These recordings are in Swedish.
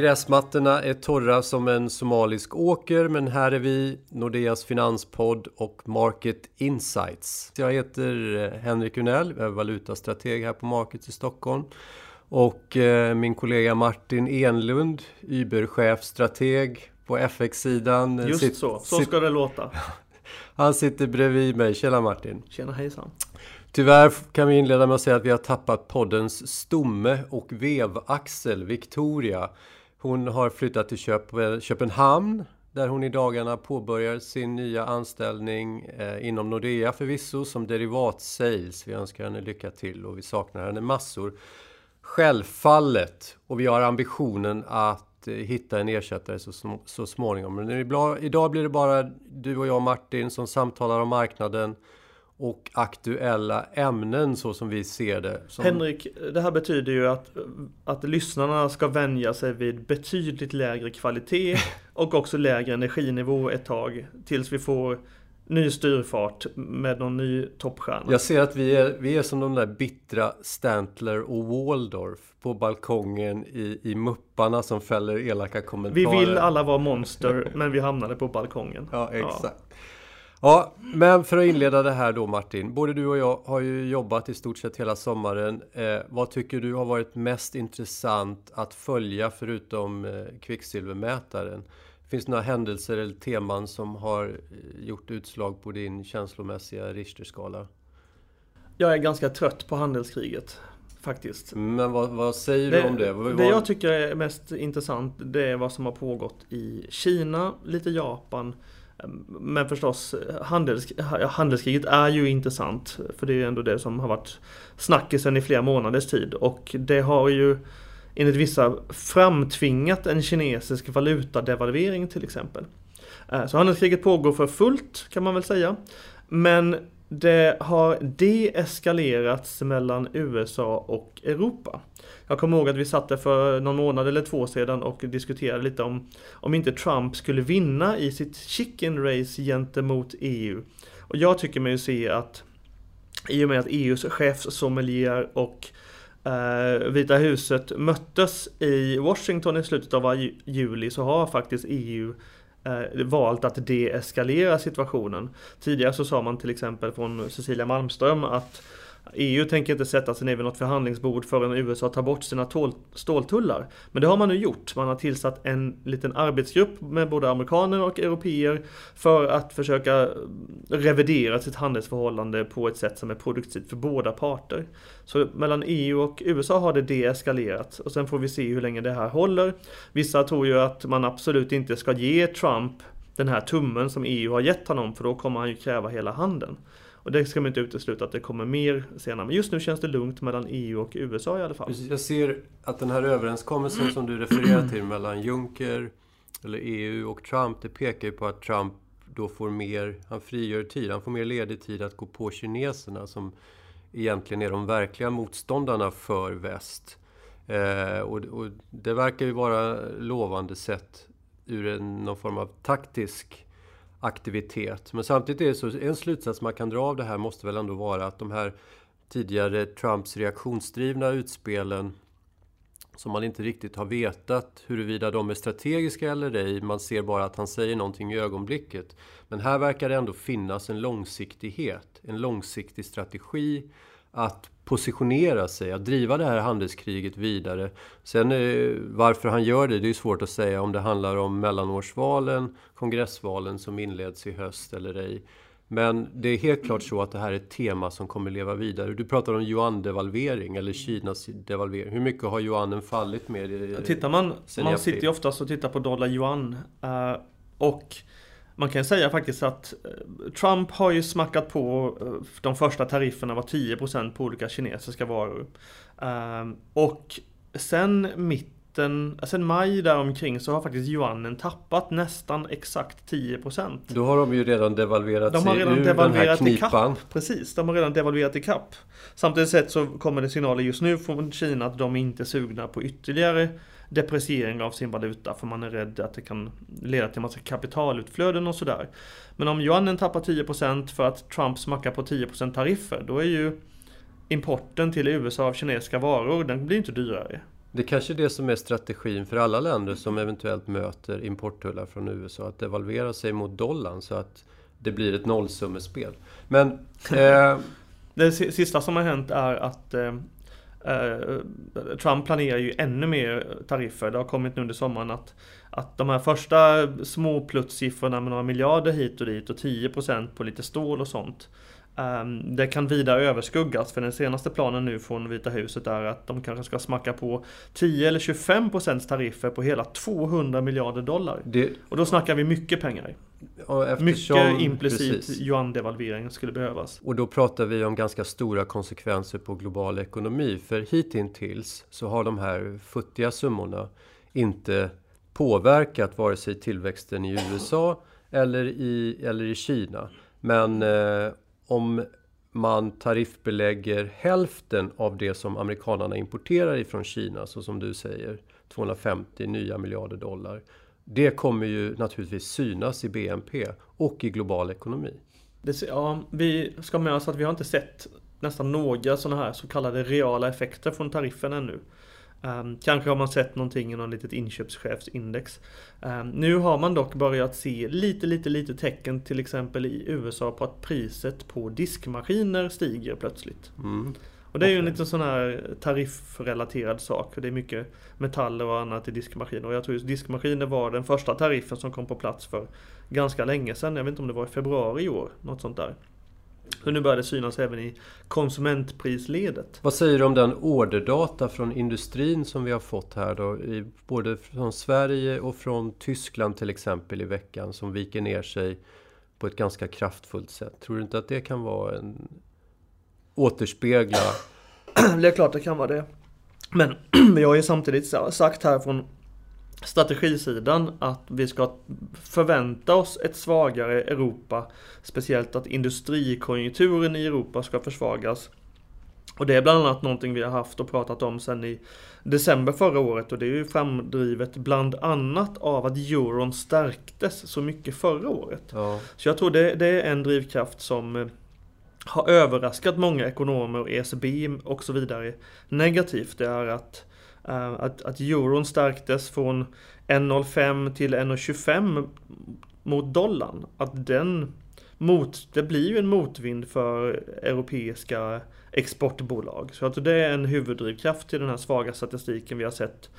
Gräsmattorna är torra som en somalisk åker, men här är vi, Nordeas finanspodd och Market Insights. Jag heter eh, Henrik Unell, jag är valutastrateg här på Markets i Stockholm. Och eh, min kollega Martin Enlund, Uber-chefstrateg på FX-sidan. Just sitt, så, så ska det låta. Han sitter bredvid mig. Tjena Martin! Tjena hejsan! Tyvärr kan vi inleda med att säga att vi har tappat poddens stomme och vevaxel Victoria. Hon har flyttat till Köpenhamn där hon i dagarna påbörjar sin nya anställning eh, inom Nordea förvisso som derivatsales. Vi önskar henne lycka till och vi saknar henne massor. Självfallet, och vi har ambitionen att eh, hitta en ersättare så, så småningom. Men idag blir det bara du och jag Martin som samtalar om marknaden och aktuella ämnen så som vi ser det. Som... Henrik, det här betyder ju att, att lyssnarna ska vänja sig vid betydligt lägre kvalitet och också lägre energinivå ett tag tills vi får ny styrfart med någon ny toppstjärna. Jag ser att vi är, vi är som de där bittra Stantler och Waldorf på balkongen i, i Mupparna som fäller elaka kommentarer. Vi vill alla vara monster men vi hamnade på balkongen. Ja, exakt. Ja. Ja, men för att inleda det här då Martin. Både du och jag har ju jobbat i stort sett hela sommaren. Eh, vad tycker du har varit mest intressant att följa förutom eh, kvicksilvermätaren? Finns det några händelser eller teman som har eh, gjort utslag på din känslomässiga Richterskala? Jag är ganska trött på handelskriget. Faktiskt. Men vad, vad säger det, du om det? Vad, det jag tycker är mest intressant det är vad som har pågått i Kina, lite Japan men förstås, handels, handelskriget är ju intressant. För det är ju ändå det som har varit snackisen i flera månaders tid. Och det har ju enligt vissa framtvingat en kinesisk valutadevalvering till exempel. Eh, så handelskriget pågår för fullt kan man väl säga. Men det har deeskalerats mellan USA och Europa. Jag kommer ihåg att vi satt där för någon månad eller två sedan och diskuterade lite om om inte Trump skulle vinna i sitt chicken race gentemot EU. Och jag tycker mig se att i och med att EUs chefssommelier och eh, Vita huset möttes i Washington i slutet av juli så har faktiskt EU eh, valt att deeskalera situationen. Tidigare så sa man till exempel från Cecilia Malmström att EU tänker inte sätta sig ner vid något förhandlingsbord förrän USA tar bort sina ståltullar. Men det har man nu gjort. Man har tillsatt en liten arbetsgrupp med både amerikaner och europeer för att försöka revidera sitt handelsförhållande på ett sätt som är produktivt för båda parter. Så mellan EU och USA har det deeskalerat och sen får vi se hur länge det här håller. Vissa tror ju att man absolut inte ska ge Trump den här tummen som EU har gett honom för då kommer han ju kräva hela handeln. Och det ska man inte utesluta att det kommer mer senare. Men just nu känns det lugnt mellan EU och USA i alla fall. Jag ser att den här överenskommelsen som du refererar till mellan Juncker, eller EU och Trump, det pekar ju på att Trump då får mer, han frigör tid, han får mer ledig tid att gå på kineserna som egentligen är de verkliga motståndarna för väst. Eh, och, och, det verkar ju vara lovande sett ur en, någon form av taktisk aktivitet. Men samtidigt är det så, en slutsats man kan dra av det här måste väl ändå vara att de här tidigare Trumps reaktionsdrivna utspelen som man inte riktigt har vetat huruvida de är strategiska eller ej. Man ser bara att han säger någonting i ögonblicket. Men här verkar det ändå finnas en långsiktighet, en långsiktig strategi att positionera sig, att driva det här handelskriget vidare. Sen eh, varför han gör det, det är svårt att säga om det handlar om mellanårsvalen, kongressvalen som inleds i höst eller ej. Men det är helt klart så att det här är ett tema som kommer leva vidare. Du pratar om yuan-devalvering eller Kinas devalvering. Hur mycket har yuanen fallit med? Tittar man, man sitter ju oftast och tittar på dollar-yuan. Uh, och man kan säga faktiskt att eh, Trump har ju smackat på eh, de första tarifferna var 10% på olika kinesiska varor. Ehm, och sen mitten, sen maj däromkring så har faktiskt yuanen tappat nästan exakt 10%. Då har de ju redan devalverat de har redan sig ur devalverat den här knipan. Precis, de har redan devalverat i kapp. Samtidigt sett så kommer det signaler just nu från Kina att de inte är sugna på ytterligare depreciering av sin valuta för man är rädd att det kan leda till en massa kapitalutflöden och sådär. Men om yuanen tappar 10% för att Trump smackar på 10% tariffer, då är ju importen till USA av kinesiska varor, den blir inte dyrare. Det kanske är det som är strategin för alla länder som eventuellt möter importtullar från USA. Att devalvera sig mot dollarn så att det blir ett nollsummespel. Men... Eh... det sista som har hänt är att eh, Trump planerar ju ännu mer tariffer. Det har kommit nu under sommaren att, att de här första små pluttsiffrorna med några miljarder hit och dit och 10% på lite stål och sånt Ehm, det kan vida överskuggas för den senaste planen nu från Vita huset är att de kanske ska smacka på 10 eller 25 procents tariffer på hela 200 miljarder dollar. Det... Och då snackar vi mycket pengar. Mycket implicit yuan-devalvering skulle behövas. Och då pratar vi om ganska stora konsekvenser på global ekonomi. För hittills så har de här futtiga summorna inte påverkat vare sig tillväxten i USA eller i, eller i Kina. Men eh, om man tariffbelägger hälften av det som amerikanerna importerar ifrån Kina, så som du säger, 250 nya miljarder dollar. Det kommer ju naturligtvis synas i BNP och i global ekonomi. Det, ja, vi ska med oss att vi har inte sett nästan några sådana här så kallade reala effekter från tariffen ännu. Um, kanske har man sett någonting i någon litet inköpschefsindex. Um, nu har man dock börjat se lite, lite, lite tecken till exempel i USA på att priset på diskmaskiner stiger plötsligt. Mm. Och det är ju en liten sån här tariffrelaterad sak. Det är mycket metaller och annat i diskmaskiner. Och jag tror just diskmaskiner var den första tariffen som kom på plats för ganska länge sedan. Jag vet inte om det var i februari i år. Något sånt där. Så nu börjar det synas även i konsumentprisledet. Vad säger du om den orderdata från industrin som vi har fått här då? I, både från Sverige och från Tyskland till exempel i veckan som viker ner sig på ett ganska kraftfullt sätt. Tror du inte att det kan vara en återspegla? Det är klart det kan vara det. Men vi har ju samtidigt sagt här från strategisidan att vi ska förvänta oss ett svagare Europa. Speciellt att industrikonjunkturen i Europa ska försvagas. Och det är bland annat någonting vi har haft och pratat om sedan i december förra året och det är ju framdrivet bland annat av att euron stärktes så mycket förra året. Ja. Så jag tror det, det är en drivkraft som eh, har överraskat många ekonomer och ECB och så vidare negativt. Det är att eh, att, att euron stärktes från 1,05 till 1,25 mot dollarn. Att den mot, det blir ju en motvind för europeiska exportbolag. Så att det är en huvuddrivkraft till den här svaga statistiken vi har sett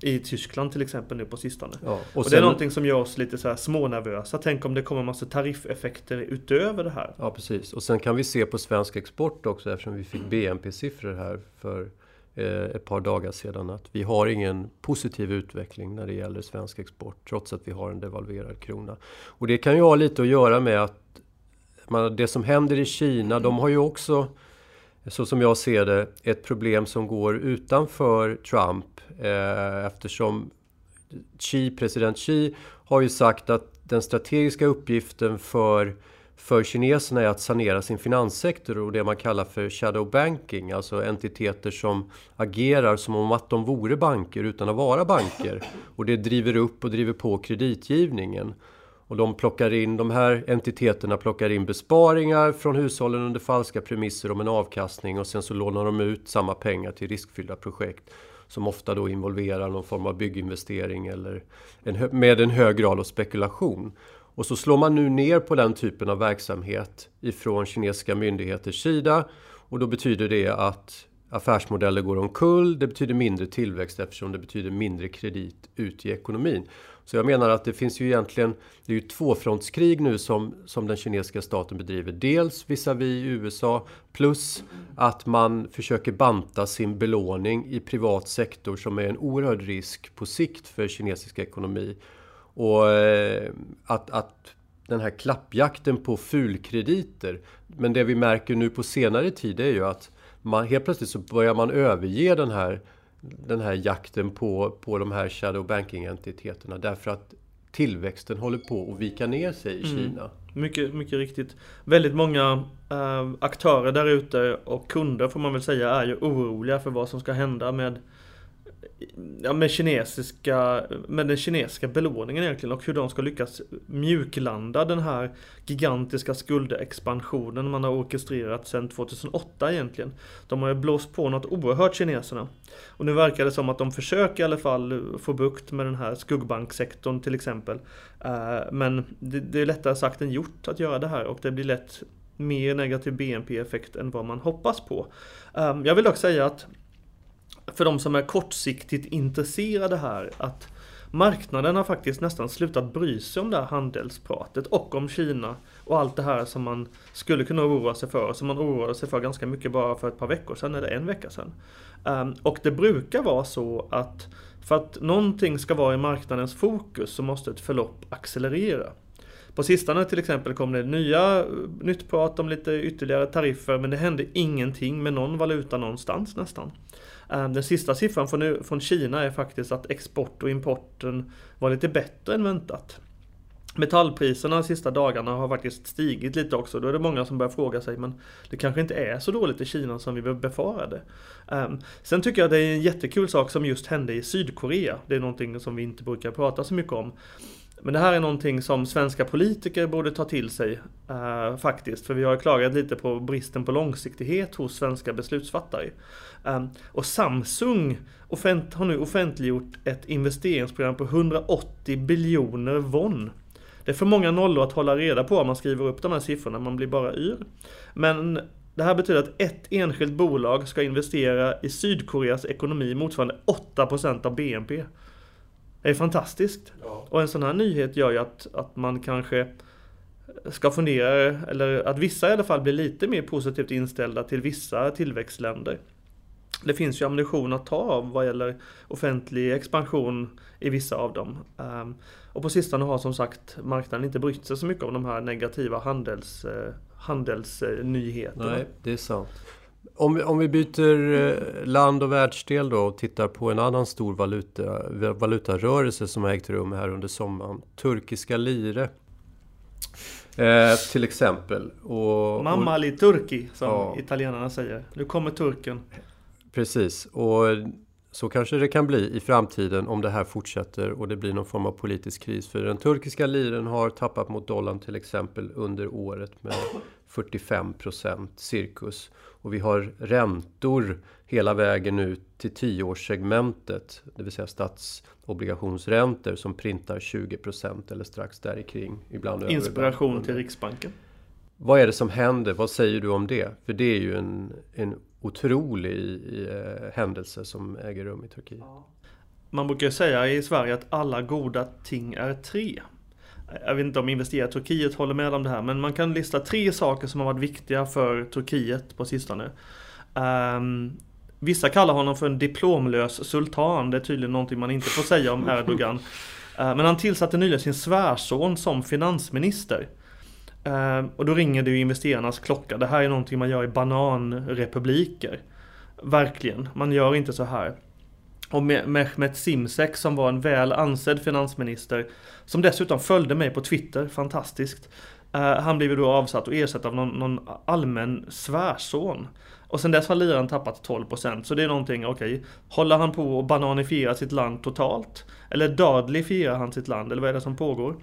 i Tyskland till exempel nu på sistone. Ja, och, och det är någonting som gör oss lite så här smånervösa. Tänk om det kommer massa tariffeffekter utöver det här. Ja precis. Och sen kan vi se på svensk export också eftersom vi fick BNP-siffror här för Eh, ett par dagar sedan att vi har ingen positiv utveckling när det gäller svensk export trots att vi har en devalverad krona. Och det kan ju ha lite att göra med att man, det som händer i Kina, de har ju också så som jag ser det, ett problem som går utanför Trump eh, eftersom Xi, president Xi har ju sagt att den strategiska uppgiften för för kineserna är att sanera sin finanssektor och det man kallar för shadow banking, alltså entiteter som agerar som om att de vore banker utan att vara banker. Och det driver upp och driver på kreditgivningen. Och de plockar in, de här entiteterna plockar in besparingar från hushållen under falska premisser om en avkastning och sen så lånar de ut samma pengar till riskfyllda projekt som ofta då involverar någon form av bygginvestering eller en, med en hög grad av spekulation. Och så slår man nu ner på den typen av verksamhet ifrån kinesiska myndigheters sida. Och då betyder det att affärsmodeller går omkull. Det betyder mindre tillväxt eftersom det betyder mindre kredit ut i ekonomin. Så jag menar att det finns ju egentligen, det är ju tvåfrontskrig nu som, som den kinesiska staten bedriver. Dels visavi USA plus att man försöker banta sin belåning i privat sektor som är en oerhörd risk på sikt för kinesisk ekonomi. Och eh, att, att den här klappjakten på fulkrediter. Men det vi märker nu på senare tid är ju att man, helt plötsligt så börjar man överge den här, den här jakten på, på de här shadow banking-entiteterna. Därför att tillväxten håller på att vika ner sig i mm. Kina. Mycket, mycket riktigt. Väldigt många äh, aktörer där ute och kunder får man väl säga är ju oroliga för vad som ska hända med ja, med, kinesiska, med den kinesiska belåningen egentligen och hur de ska lyckas mjuklanda den här gigantiska skuldexpansionen man har orkestrerat sedan 2008 egentligen. De har ju blåst på något oerhört kineserna. Och nu verkar det som att de försöker i alla fall få bukt med den här skuggbanksektorn till exempel. Eh, men det är lättare sagt än gjort att göra det här och det blir lätt mer negativ BNP-effekt än vad man hoppas på. Ehm, jag vill dock säga att för de som är kortsiktigt intresserade här att marknaden har faktiskt nästan slutat bry sig om det här handelspratet och om Kina och allt det här som man skulle kunna oroa sig för, som man oroade sig för ganska mycket bara för ett par veckor sedan eller en vecka sedan. Ehm, och det brukar vara så att för att någonting ska vara i marknadens fokus så måste ett förlopp accelerera. På sistone till exempel kom det nya eh, nytt prat om lite ytterligare tariffer men det hände ingenting med någon valuta någonstans nästan. Ehm, den sista siffran från, från Kina är faktiskt att export och importen var lite bättre än väntat. Metallpriserna de sista dagarna har faktiskt stigit lite också. Då är det många som börjar fråga sig men det kanske inte är så dåligt i Kina som vi befarade. Um, ehm, sen tycker jag det är en jättekul sak som just hände i Sydkorea. Det är någonting som vi inte brukar prata så mycket om. Men det här är någonting som svenska politiker borde ta till sig eh, faktiskt. För vi har klagat lite på bristen på långsiktighet hos svenska beslutsfattare. Eh, och Samsung offent har nu offentliggjort ett investeringsprogram på 180 biljoner won. Det är för många nollor att hålla reda på om man skriver upp de här siffrorna, man blir bara yr. Men det här betyder att ett enskilt bolag ska investera i Sydkoreas ekonomi motsvarande 8% av BNP. Det är fantastiskt. Ja. Och en sån här nyhet gör ju att, att man kanske ska fundera, eller att vissa i alla fall blir lite mer positivt inställda till vissa tillväxtländer. Det finns ju ammunition att ta av vad gäller offentlig expansion i vissa av dem. Um, och på sistone har som sagt marknaden inte brytt sig så mycket om de här negativa handels, uh, handelsnyheterna. Nej, det är sant. Om vi, om vi byter eh, land och världsdel då och tittar på en annan stor valuta, valutarörelse som har ägt rum här under sommaren. Turkiska lire. Eh, till exempel. Och, Mamma li turki som ja. italienarna säger. Nu kommer turken. Precis. Och så kanske det kan bli i framtiden om det här fortsätter och det blir någon form av politisk kris. För den turkiska liren har tappat mot dollarn till exempel under året med 45 procent cirkus. Och vi har räntor hela vägen ut till tioårssegmentet, det vill säga statsobligationsräntor som printar 20 procent eller strax där kring. Ibland Inspiration till Riksbanken. Vad är det som händer? Vad säger du om det? För det är ju en, en otrolig eh, händelse som äger rum i Turkiet. Man brukar säga i Sverige att alla goda ting är tre. Jag vet inte om investerare i Turkiet håller med om det här, men man kan lista tre saker som har varit viktiga för Turkiet på sistone. Um, vissa kallar honom för en diplomlös sultan, det är tydligen någonting man inte får säga om Erdogan. Uh, men han tillsatte nyligen sin svärson som finansminister. Uh, och då ringer det ju investerarnas klocka. Det här är någonting man gör i bananrepubliker. Verkligen, man gör inte så här. Och Mehmet Simsek som var en väl ansedd finansminister som dessutom följde mig på Twitter, fantastiskt. Uh, han blev då avsatt och ersatt av någon, någon allmän svärson. Och sen dess har liran tappat 12% så det är någonting, okej, okay, håller han på att bananifiera sitt land totalt? Eller dödligifierar han sitt land, eller vad är det som pågår?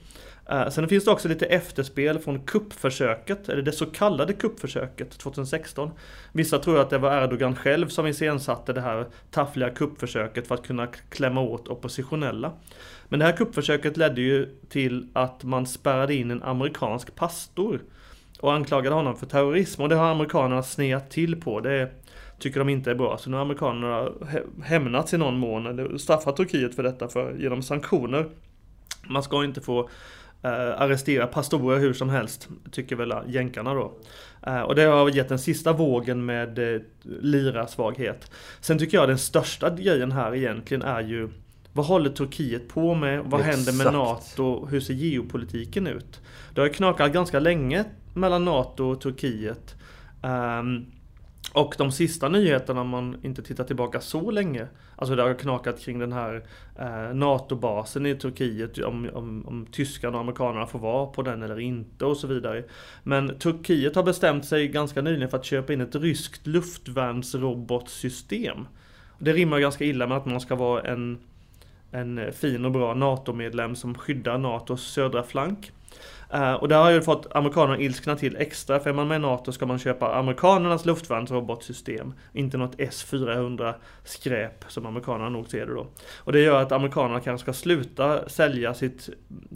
Eh, sen finns det också lite efterspel från kuppförsöket, eller det så kallade kuppförsöket 2016. Vissa tror att det var Erdogan själv som iscensatte det här taffliga kuppförsöket för att kunna klämma åt oppositionella. Men det här kuppförsöket ledde ju till att man spärrade in en amerikansk pastor och anklagade honom för terrorism och det har amerikanerna sneat till på. Det tycker de inte är bra. Så nu har amerikanerna hämnats i någon mån, eller straffat Turkiet för detta för, genom sanktioner. Man ska inte få Uh, arrestera pastorer hur som helst, tycker väl jänkarna då. Uh, och det har gett den sista vågen med uh, lira-svaghet. Sen tycker jag den största grejen här egentligen är ju vad håller Turkiet på med? Vad Exakt. händer med NATO? Hur ser geopolitiken ut? Det har knakat ganska länge mellan NATO och Turkiet. Um, och de sista nyheterna, om man inte tittar tillbaka så länge, alltså det har knakat kring den här eh, NATO-basen i Turkiet, om, om, om tyskarna och amerikanerna får vara på den eller inte och så vidare. Men Turkiet har bestämt sig ganska nyligen för att köpa in ett ryskt luftvärnsrobotsystem. Det rimmar ganska illa med att man ska vara en, en fin och bra NATO-medlem som skyddar NATOs södra flank. Uh, och där har ju fått amerikanerna ilskna till extra, för är man med i NATO ska man köpa amerikanernas luftvärnsrobotsystem, inte något S-400 skräp som amerikanerna nog ser det då. Och det gör att amerikanerna kanske ska sluta sälja sitt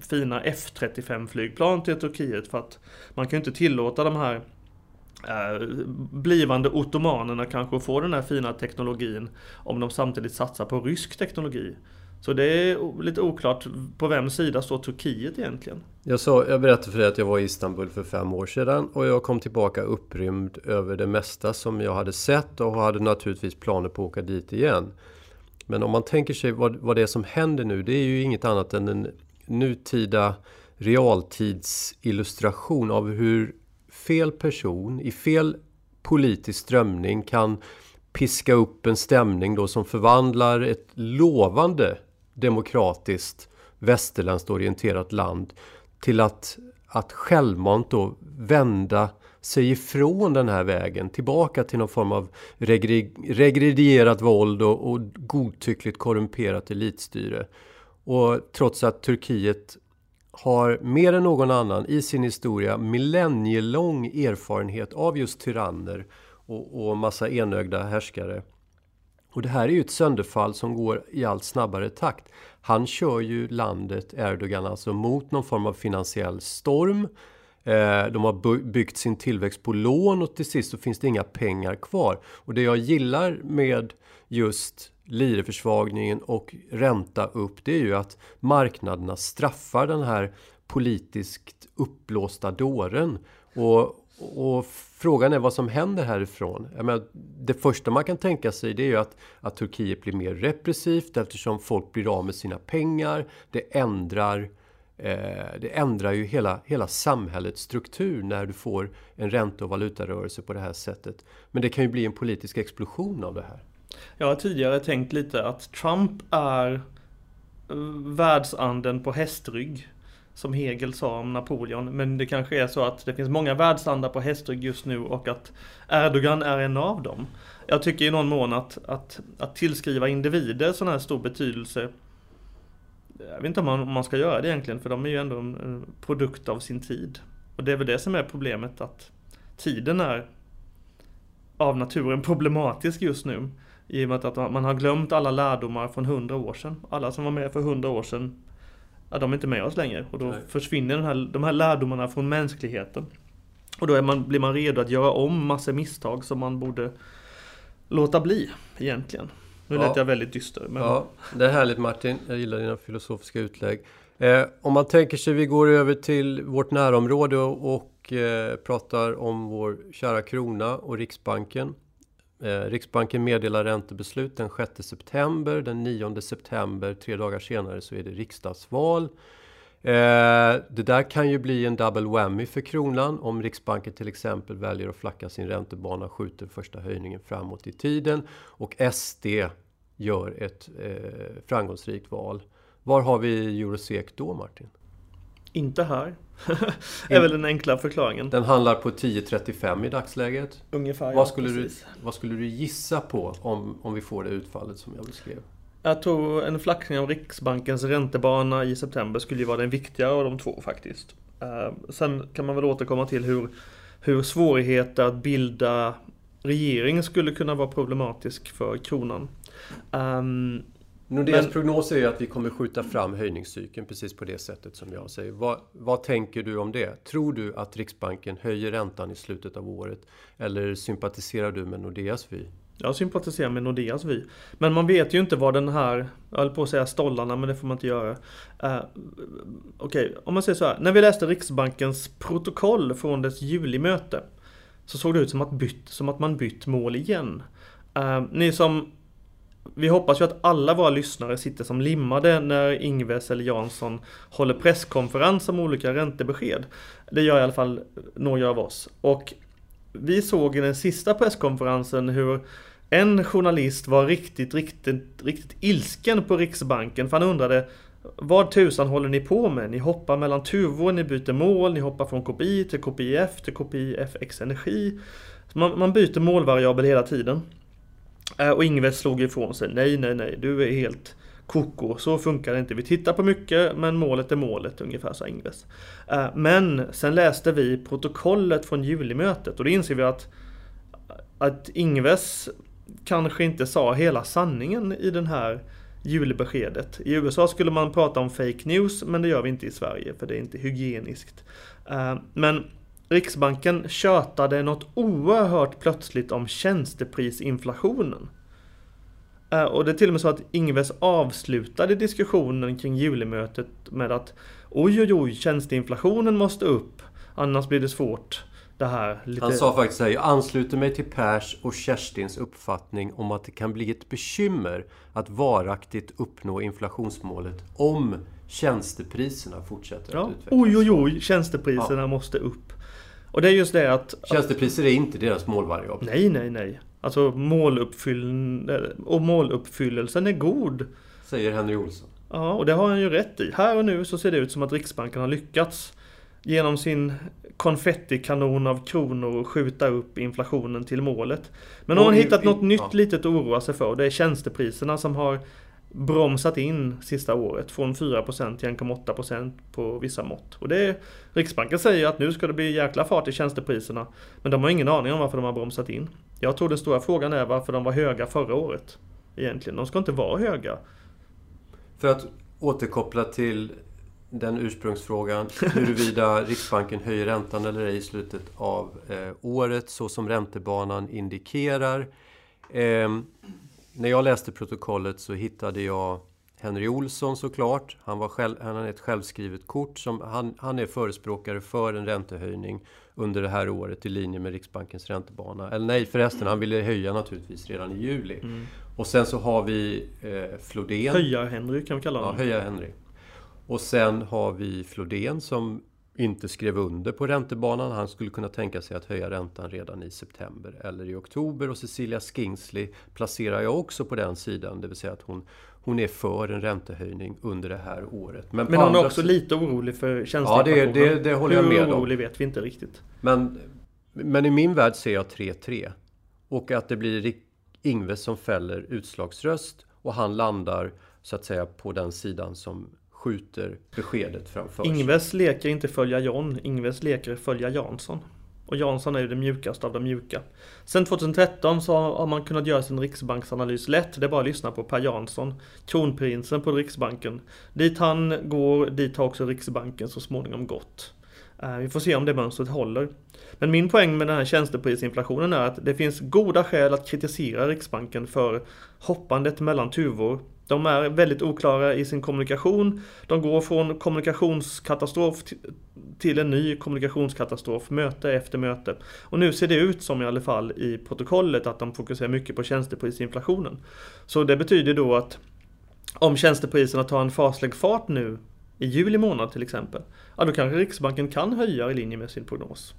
fina F-35 flygplan till Turkiet för att man kan ju inte tillåta de här uh, blivande ottomanerna kanske att få den här fina teknologin om de samtidigt satsar på rysk teknologi. Så det är lite oklart på vems sida står Turkiet egentligen. Jag, sa, jag berättade för dig att jag var i Istanbul för fem år sedan och jag kom tillbaka upprymd över det mesta som jag hade sett och hade naturligtvis planer på att åka dit igen. Men om man tänker sig vad, vad det är som händer nu, det är ju inget annat än en nutida realtidsillustration av hur fel person i fel politisk strömning kan piska upp en stämning då som förvandlar ett lovande demokratiskt västerländskt orienterat land till att, att självmant då vända sig ifrån den här vägen tillbaka till någon form av regredierat våld och, och godtyckligt korrumperat elitstyre. Och trots att Turkiet har mer än någon annan i sin historia millennielång erfarenhet av just tyranner och, och massa enögda härskare och det här är ju ett sönderfall som går i allt snabbare takt. Han kör ju landet, Erdogan, alltså mot någon form av finansiell storm. Eh, de har byggt sin tillväxt på lån och till sist så finns det inga pengar kvar. Och det jag gillar med just lireförsvagningen och ränta upp det är ju att marknaderna straffar den här politiskt uppblåsta dåren. Och, och frågan är vad som händer härifrån. Jag menar, det första man kan tänka sig det är ju att, att Turkiet blir mer repressivt eftersom folk blir av med sina pengar. Det ändrar, eh, det ändrar ju hela, hela samhällets struktur när du får en ränte och valutarörelse på det här sättet. Men det kan ju bli en politisk explosion av det här. Jag har tidigare tänkt lite att Trump är eh, världsanden på hästrygg som Hegel sa om Napoleon. Men det kanske är så att det finns många världslandar på hästrygg just nu och att Erdogan är en av dem. Jag tycker i någon mån att, att, att tillskriva individer sån här stor betydelse jag vet inte om man, om man ska göra det egentligen, för de är ju ändå en produkt av sin tid. Och det är väl det som är problemet, att tiden är av naturen problematisk just nu. I och med att man har glömt alla lärdomar från hundra år sedan. Alla som var med för hundra år sedan ja, de är inte med oss längre. Och då Nej. försvinner den här, de här lärdomarna från mänskligheten. Och då man, blir man redo att göra om massa misstag som man borde låta bli egentligen. Nu ja. lät jag väldigt dyster. Men... Ja, det är härligt Martin. Jag gillar dina filosofiska utlägg. Eh, om man tänker sig vi går över till vårt närområde och, och eh, pratar om vår kära krona och Riksbanken. Eh, Riksbanken meddelar räntebeslut den 6 september. Den 9 september, tre dagar senare, så är det riksdagsval. Eh, det där kan ju bli en double whammy för kronan om Riksbanken till exempel väljer att flacka sin räntebana och skjuter första höjningen framåt i tiden och SD gör ett eh, framgångsrikt val. Var har vi Eurosec då Martin? Inte här. är väl den enkla förklaringen. Den handlar på 10.35 i dagsläget. Ungefär, vad, ja, skulle du, vad skulle du gissa på om, om vi får det utfallet som jag beskrev? Jag tror en flackning av Riksbankens räntebana i september skulle ju vara den viktigare av de två faktiskt. Uh, sen kan man väl återkomma till hur, hur svårigheter att bilda regering skulle kunna vara problematisk för kronan. Nordeas Men, prognos är ju att vi kommer skjuta fram höjningscykeln precis på det sättet som jag säger. Vad, vad, tänker du om det? Tror du att Riksbanken höjer räntan i slutet av året? Eller sympatiserar du med Nordeas vy? Jag sympatiserar med Nordeas vy. Men man vet ju inte vad den här, jag höll på att säga stollarna men det får man inte göra. Uh, Okej, okay, om man säger så här. När vi läste Riksbankens protokoll från dess julimöte så såg det ut som att, bytt, som att man bytt mål igen. Uh, ni som vi hoppas ju att alla våra lyssnare sitter som limmade när Ingves eller Jansson håller presskonferens om olika räntebesked. Det gör i alla fall några av oss. Och vi såg i den sista presskonferensen hur en journalist var riktigt, riktigt, riktigt ilsken på Riksbanken för han undrade vad tusan håller ni på med? Ni hoppar mellan tuvor, ni byter mål, ni hoppar från KPI till KPIF till KPIFX Energi. Man, man byter målvariabel hela tiden. Eh, och Ingves slog ifrån sig. Nej, nej, nej, du är helt koko. Så funkar det inte. Vi tittar på mycket, men målet är målet, ungefär sa Ingves. Eh, men sen läste vi protokollet från julimötet och då inser vi att, att Ingves kanske inte sa hela sanningen i den här julbeskedet. I USA skulle man prata om fake news, men det gör vi inte i Sverige, för det är inte hygieniskt. Eh, men Riksbanken tjötade något oerhört plötsligt om tjänsteprisinflationen. Eh, och det är till och med så att Ingves avslutade diskussionen kring julimötet med att oj oj oj, tjänsteinflationen måste upp, annars blir det svårt. Det här lite... Han sa faktiskt här, jag ansluter mig till Pers och Kerstins uppfattning om att det kan bli ett bekymmer att varaktigt uppnå inflationsmålet om tjänstepriserna fortsätter ja. att utvecklas. Oj oj oj, tjänstepriserna ja. måste upp. Och det är just det att... Tjänstepriser är inte deras målvariabel. Nej, nej, nej. Alltså måluppfyll... och måluppfyllelsen är god. Säger Henry Olsson. Ja, och det har han ju rätt i. Här och nu så ser det ut som att Riksbanken har lyckats genom sin konfettikanon av kronor skjuta upp inflationen till målet. Men nu har hittat något nytt litet att oroa sig för. Det är tjänstepriserna som har bromsat in sista året från 4% till 1,8% på vissa mått. Och det är, Riksbanken säger att nu ska det bli jäkla fart i tjänstepriserna. Men de har ingen aning om varför de har bromsat in. Jag tror den stora frågan är varför de var höga förra året. Egentligen. De ska inte vara höga. För att återkoppla till den ursprungsfrågan huruvida Riksbanken höjer räntan eller ej i slutet av eh, året så som räntebanan indikerar. Eh, när jag läste protokollet så hittade jag Henry Olsson såklart. Han, var själv, han har ett självskrivet kort. Som, han, han är förespråkare för en räntehöjning under det här året i linje med Riksbankens räntebana. Eller nej förresten, han ville höja naturligtvis redan i juli. Mm. Och sen så har vi eh, Flodén. Höjar-Henry kan vi kalla honom. Ja, Höjar-Henry. Och sen har vi Flodén som inte skrev under på räntebanan. Han skulle kunna tänka sig att höja räntan redan i september eller i oktober. Och Cecilia Skingsley placerar jag också på den sidan. Det vill säga att hon, hon är för en räntehöjning under det här året. Men, Men hon är också lite orolig för tjänsteinflationen. Ja, det, det, det håller jag med om. Hur orolig vet vi inte riktigt. Men, men i min värld ser jag 3-3. Och att det blir Ingves som fäller utslagsröst. Och han landar så att säga på den sidan som skjuter beskedet framför sig. Ingves leker inte följa John, Ingves leker följa Jansson. Och Jansson är ju det mjukaste av de mjuka. Sen 2013 så har man kunnat göra sin riksbanksanalys lätt. Det är bara att lyssna på Per Jansson, kronprinsen på Riksbanken. Dit han går, dit har också Riksbanken så småningom gått. Eh, vi får se om det mönstret håller. Men min poäng med den här tjänsteprisinflationen är att det finns goda skäl att kritisera Riksbanken för hoppandet mellan tuvor de är väldigt oklara i sin kommunikation. De går från kommunikationskatastrof till en ny kommunikationskatastrof, möte efter möte. Och nu ser det ut som i alla fall i protokollet att de fokuserar mycket på tjänsteprisinflationen. Så det betyder då att om tjänstepriserna tar en faslig fart nu i juli månad till exempel, ja då kanske Riksbanken kan höja i linje med sin prognos.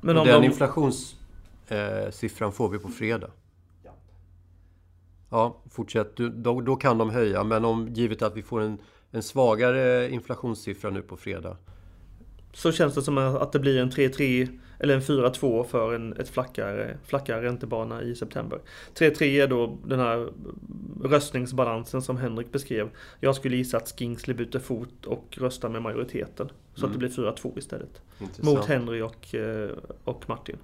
Men om den de... inflationssiffran får vi på fredag. Ja, fortsätt. Då, då kan de höja. Men om givet att vi får en, en svagare inflationssiffra nu på fredag. Så känns det som att det blir en 3-3 eller en 4-2 för en ett flackare, flackare räntebana i september. 3-3 är då den här röstningsbalansen som Henrik beskrev. Jag skulle gissa att Skingsley byter fot och röstar med majoriteten. Så mm. att det blir 4-2 istället. Intressant. Mot Henry och, eh, och Martin.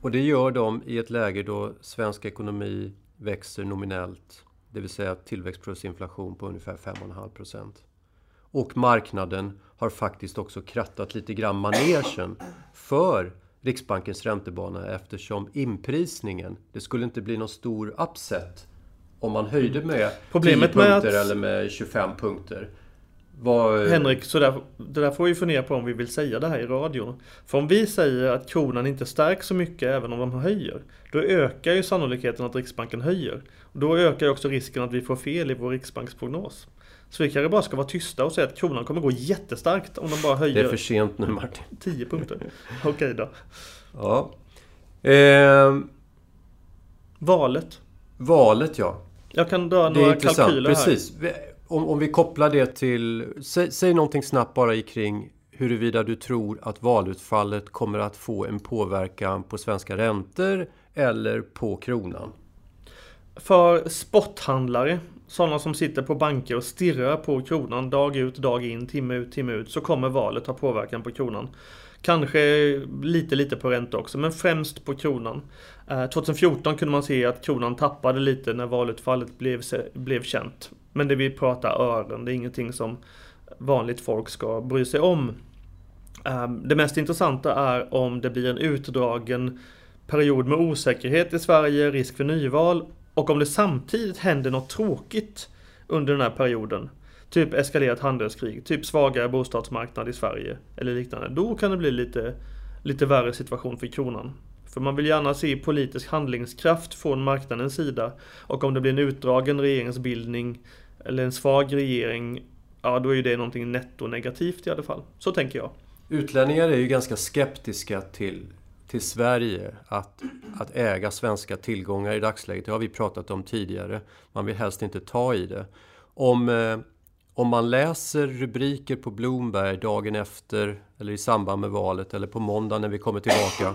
Och det gör de i ett läge då svensk ekonomi växer nominellt, det vill säga tillväxt plus inflation på ungefär 5,5 procent. Och marknaden har faktiskt också krattat lite grann manegen för Riksbankens räntebana eftersom inprisningen, det skulle inte bli någon stor upset om man höjde med Problemet 10 punkter att... eller med 25 punkter. Var... Henrik, så där, det där får vi fundera på om vi vill säga det här i radion. För om vi säger att kronan inte stärks så mycket även om de höjer, då ökar ju sannolikheten att Riksbanken höjer. Och då ökar också risken att vi får fel i vår Riksbanksprognos. Så vi kanske bara ska vara tysta och säga att kronan kommer gå jättestarkt om de bara höjer... Det är för sent nu Martin. 10 punkter. Okej okay, då. Ja. Eh... Valet. Valet ja. Jag kan dra några kalkyler här. Precis om, om vi kopplar det till... Säg, säg någonting snabbt bara kring huruvida du tror att valutfallet kommer att få en påverkan på svenska räntor eller på kronan. För spothandlare, sådana som sitter på banker och stirrar på kronan dag ut, dag in, timme ut, timme ut, så kommer valet ha påverkan på kronan. Kanske lite, lite på ränta också, men främst på kronan. Eh, 2014 kunde man se att kronan tappade lite när valutfallet blev, blev känt. Men det vi pratar ören, det är ingenting som vanligt folk ska bry sig om. Ehm, det mest intressanta är om det blir en utdragen period med osäkerhet i Sverige, risk för nyval och om det samtidigt händer något tråkigt under den här perioden. Typ eskalerat handelskrig, typ svagare bostadsmarknad i Sverige eller liknande. Då kan det bli lite, lite värre situation för kronan. För man vill gärna se politisk handlingskraft från marknadens sida. Och om det blir en utdragen regeringsbildning eller en svag regering, ja då är ju det någonting netto negativt i alla fall. Så tänker jag. Utlänningar är ju ganska skeptiska till, till Sverige att, att äga svenska tillgångar i dagsläget. Det har vi pratat om tidigare. Man vill helst inte ta i det. Om, eh, om man läser rubriker på Bloomberg dagen efter eller i samband med valet eller på måndag när vi kommer tillbaka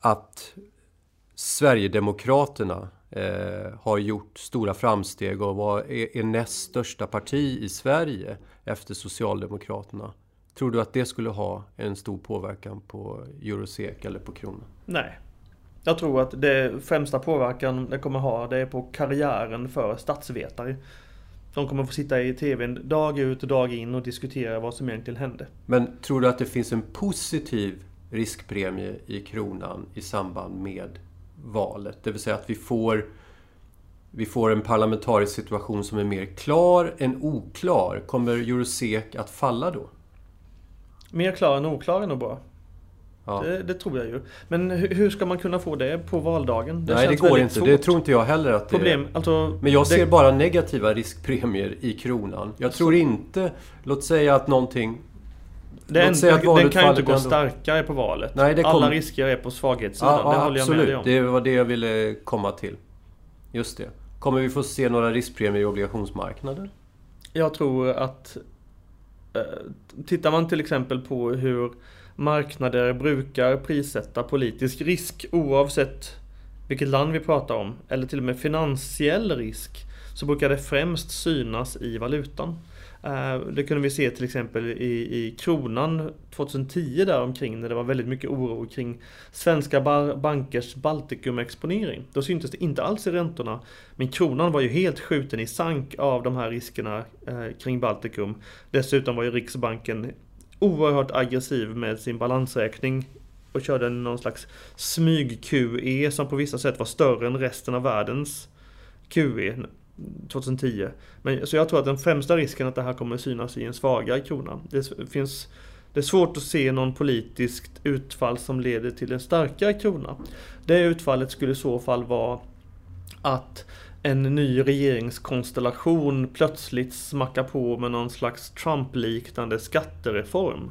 att Sverigedemokraterna eh, har gjort stora framsteg och var, är, är näst största parti i Sverige efter Socialdemokraterna. Tror du att det skulle ha en stor påverkan på Eurosek eller på kronan? Nej. Jag tror att det främsta påverkan det kommer ha det är på karriären för statsvetare. De kommer få sitta i TVn dag ut och dag in och diskutera vad som egentligen hände. Men tror du att det finns en positiv riskpremie i kronan i samband med valet? Det vill säga att vi får, vi får en parlamentarisk situation som är mer klar än oklar. Kommer Eurosek att falla då? Mer klar än oklar är nog bra. Ja. Det, det, tror jag ju. Men hur ska man kunna få det på valdagen? Det Nej, det går inte. Svårt. Det tror inte jag heller att Problem, det är. Alltså, Men jag ser det... bara negativa riskpremier i kronan. Jag tror inte... Låt säga att någonting... Den, den kan ju inte gå ändå... starkare på valet. Nej, det kom... Alla risker är på svaghetssidan. Ja, det håller jag absolut. med dig om. Det var det jag ville komma till. Just det. Kommer vi få se några riskpremier i obligationsmarknaden? Jag tror att Eh, tittar man till exempel på hur marknader brukar prissätta politisk risk oavsett vilket land vi pratar om, eller till och med finansiell risk, så brukar det främst synas i valutan. Eh, det kunde vi se till exempel i, i kronan 2010 där omkring när det var väldigt mycket oro kring svenska bankers Baltikum-exponering. Då syntes det inte alls i räntorna. Men kronan var ju helt skjuten i sank av de här riskerna eh, kring Baltikum. Dessutom var ju Riksbanken oerhört aggressiv med sin balansräkning och körde någon slags smyg-QE som på vissa sätt var större än resten av världens QE 2010. Men, så jag tror att den främsta risken att det här kommer synas i en svagare krona. Det finns det är svårt att se någon politiskt utfall som leder till en starkare krona. Det utfallet skulle i så fall vara att en ny regeringskonstellation plötsligt smackar på med någon slags Trump-liknande skattereform.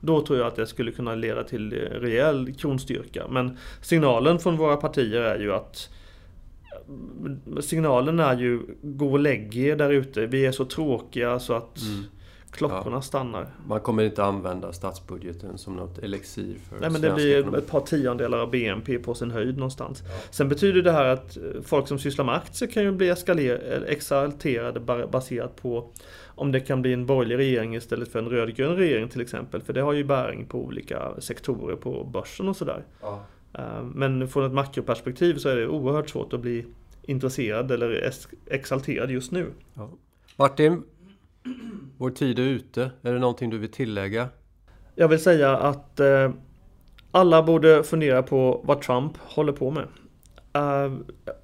Då tror jag att det skulle kunna leda till eh, rejäl kronstyrka. Men signalen från våra partier är ju att signalen är ju gå och lägg er där ute. Vi är så tråkiga så att mm. klockorna ja. stannar. Man kommer inte använda statsbudgeten som något elixir för Nej men det blir ekonomi. ett par tiondelar av BNP på sin höjd någonstans. Ja. Sen betyder det här att folk som sysslar med aktier kan ju bli exalterade baserat på om det kan bli en borgerlig regering istället för en rödgrön regering till exempel. För det har ju bäring på olika sektorer på börsen och sådär. Ja. Eh, men från ett makroperspektiv så är det oerhört svårt att bli intresserad eller exalterad just nu. Ja. Martin, vår tid är ute. Är det någonting du vill tillägga? Jag vill säga att eh, alla borde fundera på vad Trump håller på med. Uh,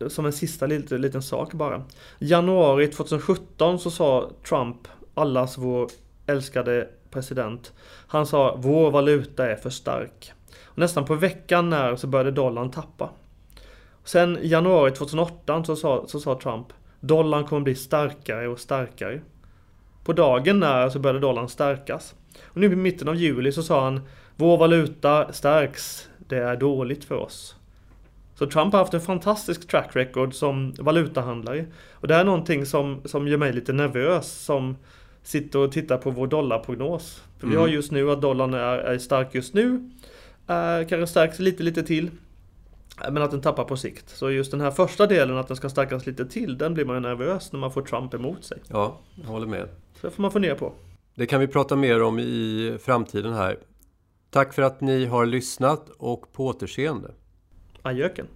som en sista liten, liten sak bara. Januari 2017 så sa Trump, allas vår älskade president, han sa vår valuta är för stark. Och nästan på veckan när så började dollarn tappa. Sen i januari 2008 så sa, så sa Trump Dollarn kommer bli starkare och starkare. På dagen när så började dollarn stärkas. Och nu i mitten av juli så sa han Vår valuta stärks. Det är dåligt för oss. Så Trump har haft en fantastisk track record som valutahandlare. Och det är någonting som, som gör mig lite nervös som sitter och tittar på vår dollarprognos. För mm. vi har just nu att dollarn är, är stark just nu. Eh, kanske stärks lite, lite till. Men att den tappar på sikt. Så just den här första delen, att den ska stärkas lite till, den blir man ju nervös när man får Trump emot sig. Ja, jag håller med. Så det får man fundera på. Det kan vi prata mer om i framtiden här. Tack för att ni har lyssnat och på återseende. Ajöken.